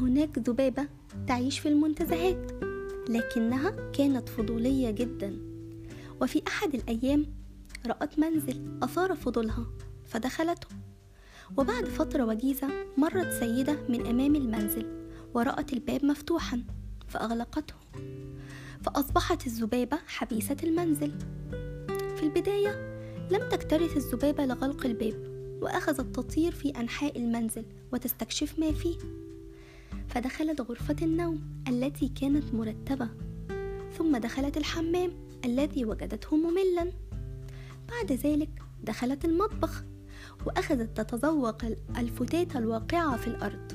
هناك ذبابة تعيش في المنتزهات لكنها كانت فضولية جدا. وفي أحد الأيام رأت منزل أثار فضولها فدخلته. وبعد فترة وجيزة مرت سيدة من أمام المنزل ورأت الباب مفتوحا فأغلقته. فأصبحت الذبابة حبيسة المنزل. في البداية لم تكترث الذبابة لغلق الباب وأخذت تطير في أنحاء المنزل وتستكشف ما فيه. فدخلت غرفة النوم التي كانت مرتبة ثم دخلت الحمام الذي وجدته مملا. بعد ذلك دخلت المطبخ وأخذت تتذوق الفتاة الواقعة في الأرض.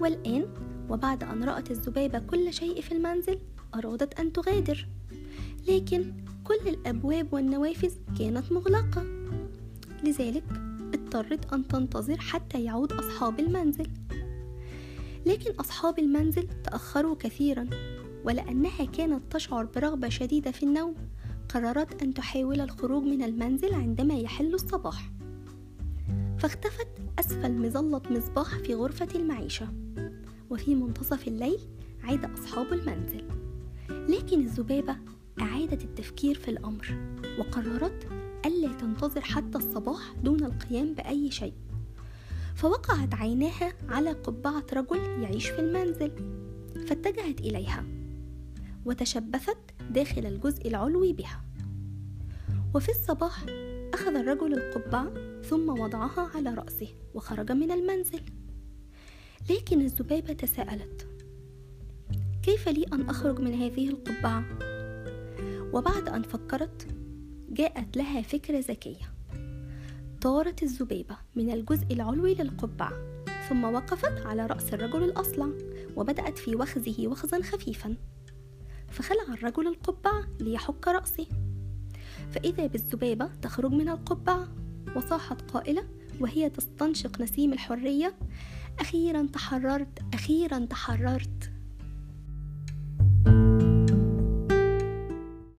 والآن وبعد أن رأت الذبابة كل شيء في المنزل أرادت أن تغادر. لكن كل الأبواب والنوافذ كانت مغلقة. لذلك اضطرت أن تنتظر حتى يعود أصحاب المنزل. لكن أصحاب المنزل تأخروا كثيرا ولأنها كانت تشعر برغبة شديدة في النوم قررت أن تحاول الخروج من المنزل عندما يحل الصباح. فاختفت أسفل مظلة مصباح في غرفة المعيشة. وفي منتصف الليل عاد أصحاب المنزل. لكن الذبابة أعادت التفكير في الأمر وقررت ألا تنتظر حتى الصباح دون القيام بأي شيء. فوقعت عيناها على قبعة رجل يعيش في المنزل فاتجهت إليها وتشبثت داخل الجزء العلوي بها. وفي الصباح أخذ الرجل القبعة ثم وضعها على رأسه وخرج من المنزل. لكن الذبابة تساءلت كيف لي أن أخرج من هذه القبعة؟ وبعد أن فكرت جاءت لها فكرة ذكية. طارت الذبابة من الجزء العلوي للقبعة ثم وقفت على رأس الرجل الأصلع وبدأت في وخزه وخزا خفيفا. فخلع الرجل القبعة ليحك رأسه. فإذا بالذبابة تخرج من القبعة وصاحت قائلة وهي تستنشق نسيم الحرية أخيرا تحررت أخيرا تحررت.